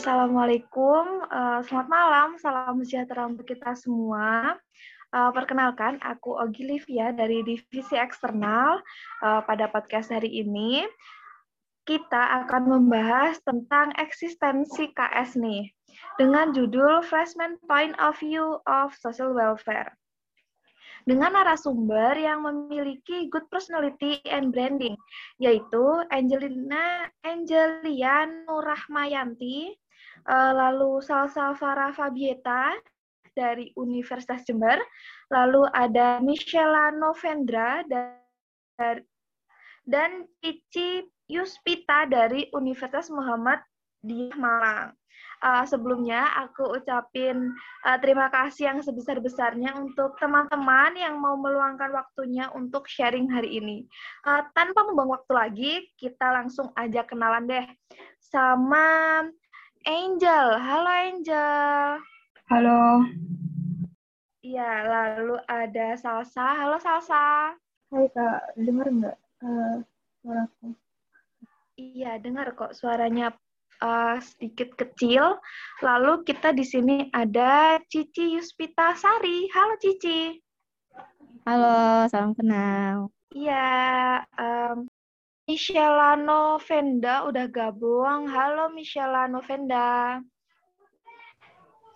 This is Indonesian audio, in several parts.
Assalamualaikum, uh, selamat malam, salam sejahtera untuk kita semua. Uh, perkenalkan, aku Ogi Livia dari Divisi Eksternal. Uh, pada podcast hari ini, kita akan membahas tentang eksistensi KS nih, dengan judul Freshman Point of View of Social Welfare dengan narasumber yang memiliki good personality and branding, yaitu Angelina Angelia Nurahmayanti, eh, lalu Salsa Farah Fabieta dari Universitas Jember, lalu ada Michela Novendra dari dan Cici Yuspita dari Universitas Muhammad di Malang. Uh, sebelumnya aku ucapin uh, terima kasih yang sebesar-besarnya untuk teman-teman yang mau meluangkan waktunya untuk sharing hari ini. Uh, tanpa membuang waktu lagi, kita langsung aja kenalan deh sama Angel. Halo Angel. Halo. Iya, lalu ada Salsa. Halo Salsa. Hai Kak, dengar nggak uh, suaraku? Iya, dengar kok suaranya uh, sedikit kecil. Lalu kita di sini ada Cici Yuspita Sari. Halo Cici. Halo, salam kenal. Iya, um, Michelano Venda udah gabung. Halo Michelano Venda.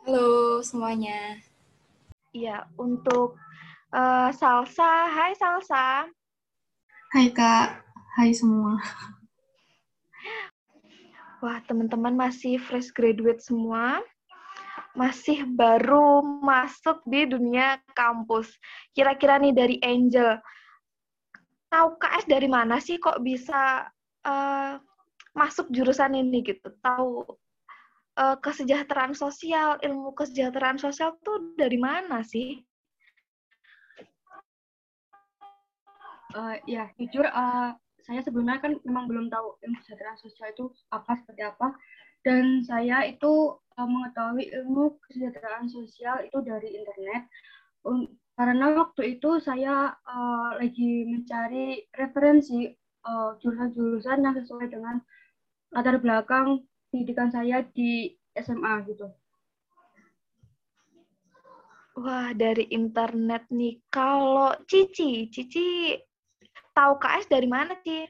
Halo semuanya. Iya, untuk uh, Salsa. Hai Salsa. Hai Kak. Hai semua. Wah, teman-teman masih fresh graduate semua, masih baru masuk di dunia kampus. Kira-kira nih dari Angel, tahu KS dari mana sih kok bisa uh, masuk jurusan ini gitu? Tahu uh, kesejahteraan sosial, ilmu kesejahteraan sosial tuh dari mana sih? Uh, ya, jujur uh, saya sebelumnya kan memang belum tahu ilmu kesejahteraan sosial itu apa seperti apa dan saya itu uh, mengetahui ilmu kesejahteraan sosial itu dari internet karena waktu itu saya uh, lagi mencari referensi jurusan-jurusan uh, yang sesuai dengan latar belakang pendidikan saya di SMA gitu. Wah, dari internet nih. Kalau Cici, Cici tahu KS dari mana sih?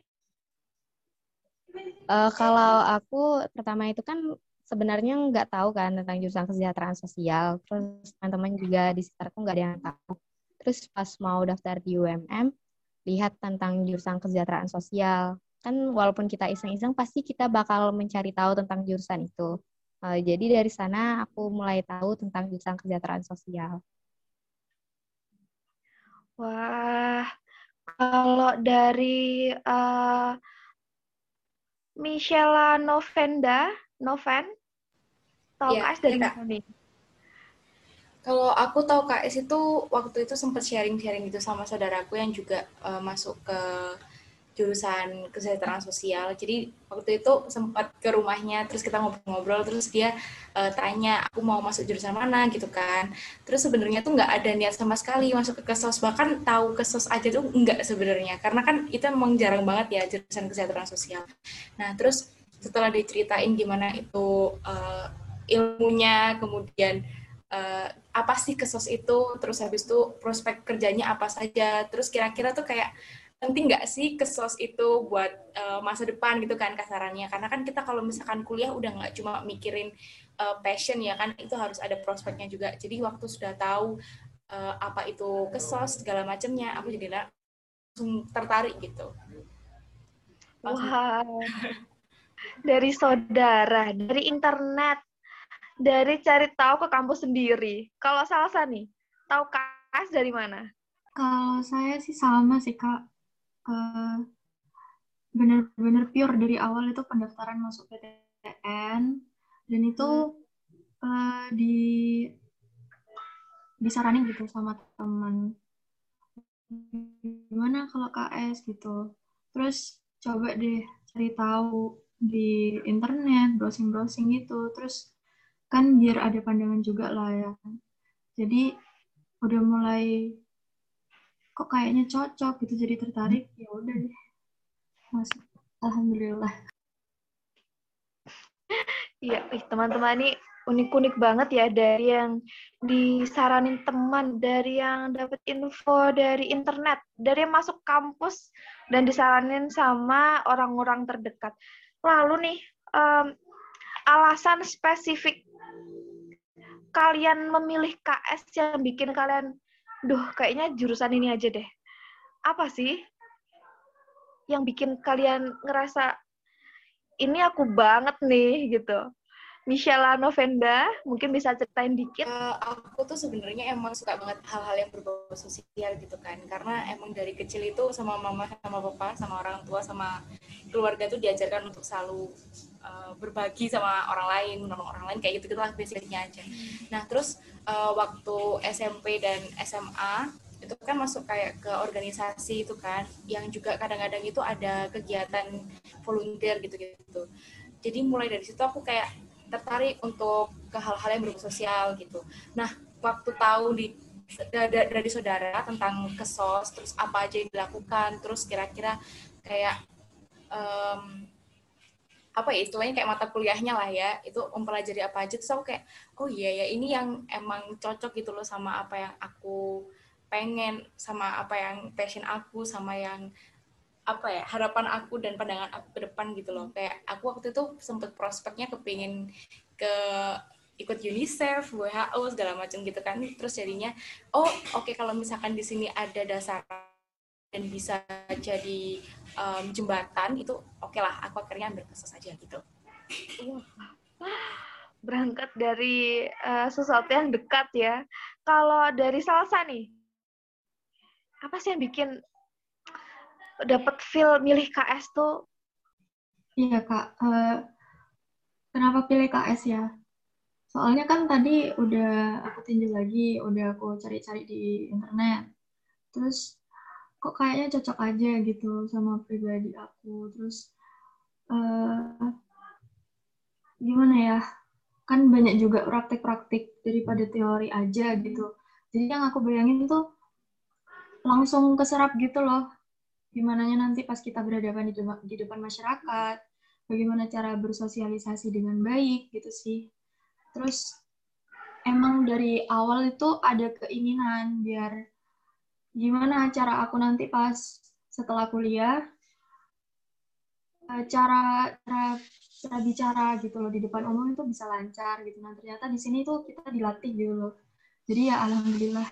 Uh, kalau aku pertama itu kan sebenarnya nggak tahu kan tentang jurusan kesejahteraan sosial. Terus teman-teman juga di sekitarku nggak ada yang tahu. Terus pas mau daftar di UMM, lihat tentang jurusan kesejahteraan sosial. Kan walaupun kita iseng-iseng, pasti kita bakal mencari tahu tentang jurusan itu. Uh, jadi dari sana aku mulai tahu tentang jurusan kesejahteraan sosial. Wah, kalau dari uh, Michela Novenda, Noven, tahu ya, KS dari ya, mana nih? Kalau aku tahu KS itu waktu itu sempat sharing-sharing gitu sama saudaraku yang juga uh, masuk ke jurusan kesejahteraan sosial. Jadi waktu itu sempat ke rumahnya, terus kita ngobrol-ngobrol, terus dia uh, tanya aku mau masuk jurusan mana gitu kan. Terus sebenarnya tuh nggak ada niat sama sekali masuk ke kesos, bahkan tahu kesos aja tuh nggak sebenarnya, karena kan itu memang jarang banget ya jurusan kesejahteraan sosial. Nah terus setelah diceritain gimana itu uh, ilmunya, kemudian uh, apa sih kesos itu, terus habis itu prospek kerjanya apa saja, terus kira-kira tuh kayak penting nggak sih ke sos itu buat uh, masa depan gitu kan kasarannya? Karena kan kita kalau misalkan kuliah udah nggak cuma mikirin uh, passion ya kan itu harus ada prospeknya juga. Jadi waktu sudah tahu uh, apa itu ke sos segala macamnya aku jadi langsung tertarik gitu. Wah. Dari saudara dari internet dari cari tahu ke kampus sendiri. Kalau salsa nih tahu kas dari mana? Kalau saya sih sama sih kak. Uh, benar-benar pure dari awal itu pendaftaran masuk PTN dan itu uh, di disaranin gitu sama teman. Gimana kalau KS gitu? Terus coba deh cari tahu di internet browsing-browsing gitu. Terus kan biar ada pandangan juga lah ya. Jadi udah mulai kok kayaknya cocok gitu jadi tertarik ya udah deh. Masuk alhamdulillah. Iya, teman-teman ini unik-unik banget ya dari yang disaranin teman, dari yang dapat info dari internet, dari yang masuk kampus dan disaranin sama orang-orang terdekat. Lalu nih, um, alasan spesifik kalian memilih KS yang bikin kalian, duh kayaknya jurusan ini aja deh. Apa sih yang bikin kalian ngerasa ini aku banget nih gitu? Michelle Novenda, mungkin bisa ceritain dikit. Uh, aku tuh sebenarnya emang suka banget hal-hal yang berbau sosial gitu kan, karena emang dari kecil itu sama mama, sama papa, sama orang tua, sama keluarga tuh diajarkan untuk selalu uh, berbagi sama orang lain, menolong orang lain kayak gitu gitu lah basicnya aja. Nah terus uh, waktu SMP dan SMA itu kan masuk kayak ke organisasi itu kan, yang juga kadang-kadang itu ada kegiatan volunteer gitu-gitu. Jadi mulai dari situ aku kayak tertarik untuk ke hal-hal yang berbau sosial gitu. Nah, waktu tahu di dari saudara tentang kesos, terus apa aja yang dilakukan, terus kira-kira kayak um, apa ya istilahnya kayak mata kuliahnya lah ya itu mempelajari apa aja terus aku kayak oh iya ya ini yang emang cocok gitu loh sama apa yang aku pengen sama apa yang passion aku sama yang apa ya harapan aku dan pandangan aku ke depan gitu loh. Kayak aku waktu itu sempet prospeknya kepingin ke ikut UNICEF, WHO segala macam gitu kan. Terus jadinya oh oke okay, kalau misalkan di sini ada dasar dan bisa jadi um, jembatan itu oke okay lah aku akhirnya ambil kesos aja gitu. Berangkat dari uh, sesuatu yang dekat ya. Kalau dari salsa nih apa sih yang bikin dapat feel milih KS tuh? Iya kak, uh, kenapa pilih KS ya? Soalnya kan tadi udah aku tinjau lagi, udah aku cari-cari di internet. Terus kok kayaknya cocok aja gitu sama pribadi aku. Terus uh, gimana ya? Kan banyak juga praktik-praktik daripada teori aja gitu. Jadi yang aku bayangin tuh langsung keserap gitu loh gimana nanti pas kita berhadapan di depan, di depan masyarakat, bagaimana cara bersosialisasi dengan baik gitu sih. Terus emang dari awal itu ada keinginan biar gimana cara aku nanti pas setelah kuliah eh, cara cara cara bicara gitu loh di depan umum itu bisa lancar gitu. Nah ternyata di sini tuh kita dilatih gitu loh. Jadi ya alhamdulillah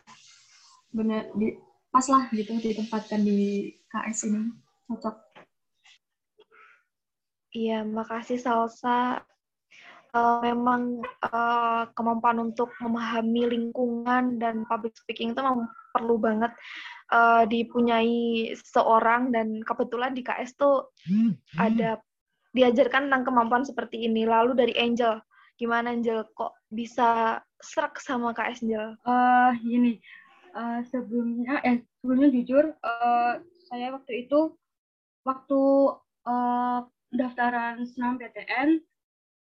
benar di, pas lah gitu ditempatkan di KS ini cocok. Iya, makasih Salsa. Uh, memang uh, kemampuan untuk memahami lingkungan dan public speaking itu memang perlu banget uh, dipunyai seorang dan kebetulan di KS tuh hmm. ada diajarkan tentang kemampuan seperti ini. Lalu dari Angel, gimana Angel kok bisa serak sama KS Angel? Uh, gini, uh, sebelumnya eh sebelumnya jujur uh, saya waktu itu waktu uh, senam PTN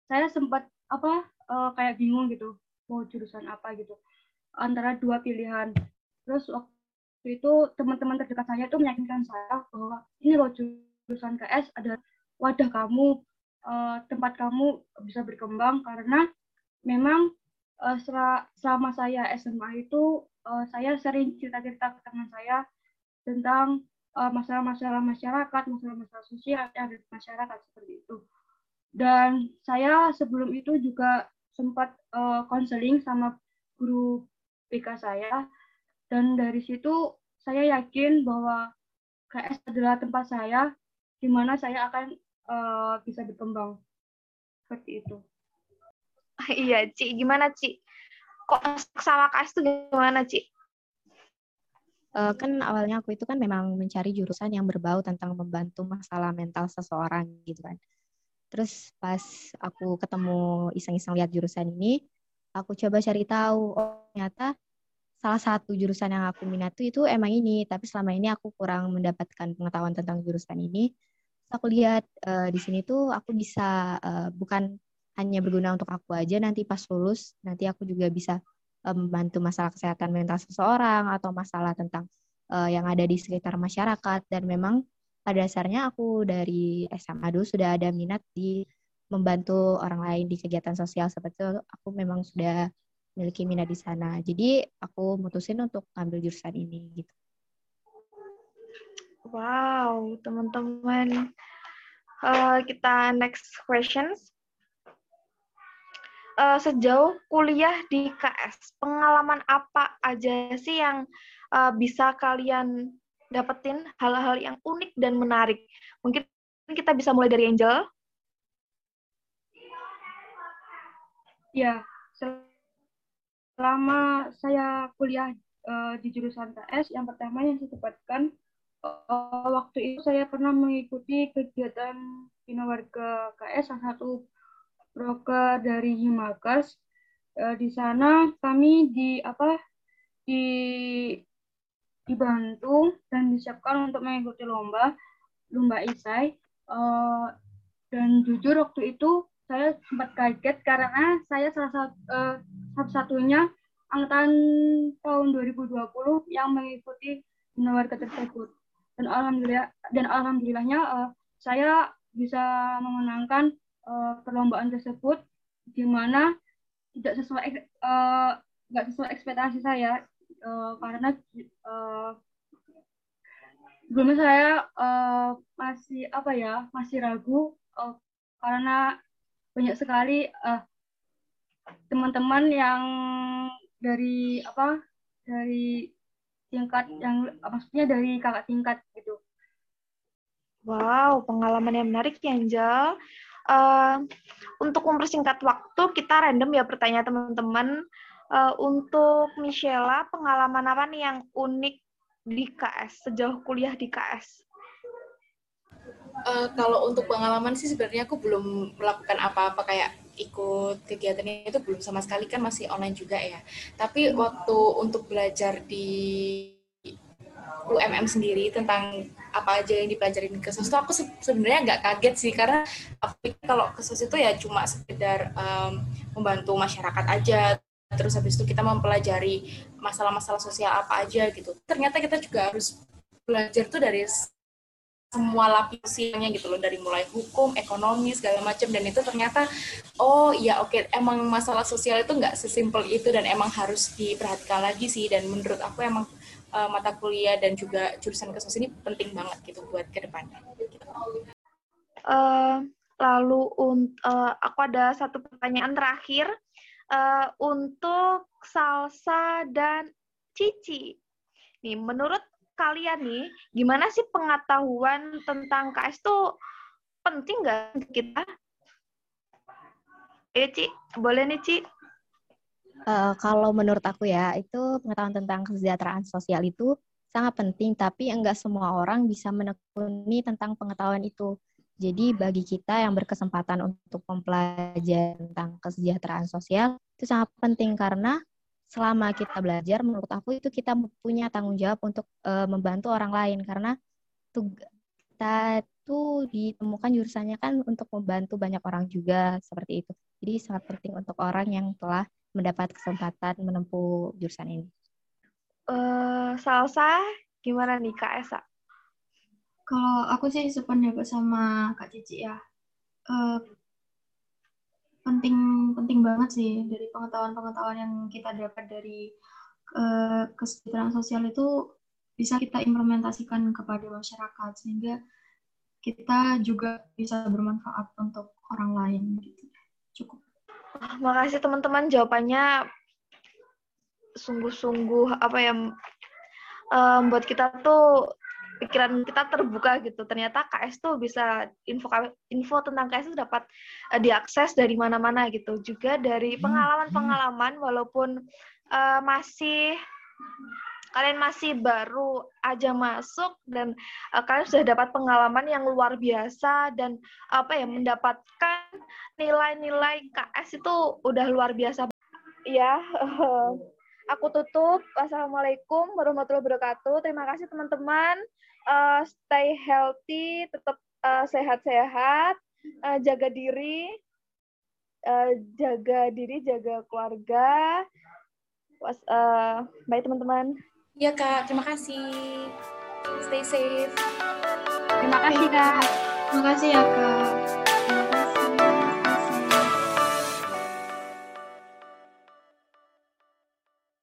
saya sempat apa uh, kayak bingung gitu mau jurusan apa gitu antara dua pilihan. Terus waktu itu teman-teman terdekat saya itu meyakinkan saya bahwa ini loh jurusan KS ada wadah kamu uh, tempat kamu bisa berkembang karena memang uh, selama saya SMA itu uh, saya sering cerita-cerita ke teman saya tentang masalah-masalah uh, masyarakat, masalah-masalah sosial ada di masyarakat seperti itu. Dan saya sebelum itu juga sempat konseling uh, sama guru PK saya, dan dari situ saya yakin bahwa KS adalah tempat saya di mana saya akan uh, bisa berkembang seperti itu. Iya, Ci. Gimana, Ci? kok sama KS itu gimana, Ci? Uh, kan awalnya aku itu kan memang mencari jurusan yang berbau tentang membantu masalah mental seseorang gitu kan. Terus pas aku ketemu iseng-iseng lihat jurusan ini, aku coba cari tahu, oh ternyata salah satu jurusan yang aku minat itu emang ini, tapi selama ini aku kurang mendapatkan pengetahuan tentang jurusan ini. Aku lihat uh, di sini tuh aku bisa uh, bukan hanya berguna untuk aku aja nanti pas lulus nanti aku juga bisa membantu masalah kesehatan mental seseorang atau masalah tentang uh, yang ada di sekitar masyarakat dan memang pada dasarnya aku dari SMA dulu sudah ada minat di membantu orang lain di kegiatan sosial seperti itu aku memang sudah memiliki minat di sana. Jadi aku mutusin untuk ambil jurusan ini gitu. Wow, teman-teman. Uh, kita next questions. Uh, sejauh kuliah di KS, pengalaman apa aja sih yang uh, bisa kalian dapetin hal-hal yang unik dan menarik? Mungkin kita bisa mulai dari Angel. Ya, selama saya kuliah uh, di jurusan KS, yang pertama yang saya dapatkan waktu itu saya pernah mengikuti kegiatan Bina Warga KS, salah satu broker dari Himakas. Uh, di sana kami di apa di dibantu dan disiapkan untuk mengikuti lomba lomba isai uh, dan jujur waktu itu saya sempat kaget karena saya salah satu uh, satu-satunya angkatan tahun 2020 yang mengikuti warga tersebut dan alhamdulillah dan alhamdulillahnya uh, saya bisa memenangkan uh, perlombaan tersebut di mana tidak sesuai uh, sesuai ekspektasi saya uh, karena uh, sebelumnya saya uh, masih apa ya masih ragu uh, karena banyak sekali uh, teman-teman yang dari apa dari tingkat yang maksudnya dari kakak tingkat gitu. Wow, pengalaman yang menarik ya, Angel. Uh, untuk mempersingkat waktu, kita random ya pertanyaan teman-teman. Uh, untuk Michela, pengalaman apa nih yang unik di KS, sejauh kuliah di KS? Uh, kalau untuk pengalaman sih sebenarnya aku belum melakukan apa-apa kayak ikut kegiatan itu belum sama sekali kan masih online juga ya. Tapi waktu untuk belajar di UMM sendiri tentang apa aja yang dipelajarin ke SOS itu aku sebenarnya nggak kaget sih karena aku kalau ke SOS itu ya cuma sekedar um, membantu masyarakat aja. Terus habis itu kita mempelajari masalah-masalah sosial apa aja gitu. Ternyata kita juga harus belajar tuh dari semua lapisnya gitu loh. Dari mulai hukum, ekonomi segala macam. Dan itu ternyata oh ya oke okay, emang masalah sosial itu nggak sesimpel itu dan emang harus diperhatikan lagi sih. Dan menurut aku emang uh, mata kuliah dan juga jurusan kesos ini penting banget gitu buat ke depannya. Uh, lalu uh, aku ada satu pertanyaan terakhir uh, untuk Salsa dan Cici. Nih, menurut kalian nih, gimana sih pengetahuan tentang KS tuh penting nggak kita? Eh, Ci, boleh nih, Ci. Uh, kalau menurut aku ya, itu pengetahuan tentang kesejahteraan sosial itu sangat penting, tapi enggak semua orang bisa menekuni tentang pengetahuan itu. Jadi bagi kita yang berkesempatan untuk mempelajari tentang kesejahteraan sosial, itu sangat penting karena selama kita belajar menurut aku itu kita punya tanggung jawab untuk uh, membantu orang lain karena kita tuh ditemukan jurusannya kan untuk membantu banyak orang juga seperti itu. Jadi sangat penting untuk orang yang telah mendapat kesempatan menempuh jurusan ini. Uh, Salsa, gimana nih Kak Esa? Kalau aku sih sependapat sama Kak Cici ya. Uh, penting penting banget sih dari pengetahuan-pengetahuan yang kita dapat dari uh, kesejahteraan sosial itu bisa kita implementasikan kepada masyarakat sehingga kita juga bisa bermanfaat untuk orang lain gitu. Cukup. Makasih teman-teman jawabannya sungguh-sungguh apa ya um, buat kita tuh pikiran kita terbuka gitu. Ternyata KS tuh bisa info info tentang KS itu dapat uh, diakses dari mana-mana gitu. Juga dari hmm, pengalaman-pengalaman walaupun uh, masih kalian masih baru aja masuk dan uh, kalian sudah dapat pengalaman yang luar biasa dan apa ya mendapatkan nilai-nilai KS itu udah luar biasa. Ya, aku tutup. Wassalamualaikum warahmatullahi wabarakatuh. Terima kasih teman-teman uh, stay healthy, tetap uh, sehat-sehat, uh, jaga diri, uh, jaga diri, jaga keluarga. Was, uh, bye teman-teman. Iya kak, terima kasih. Stay safe. Terima kasih kak. Terima kasih ya kak.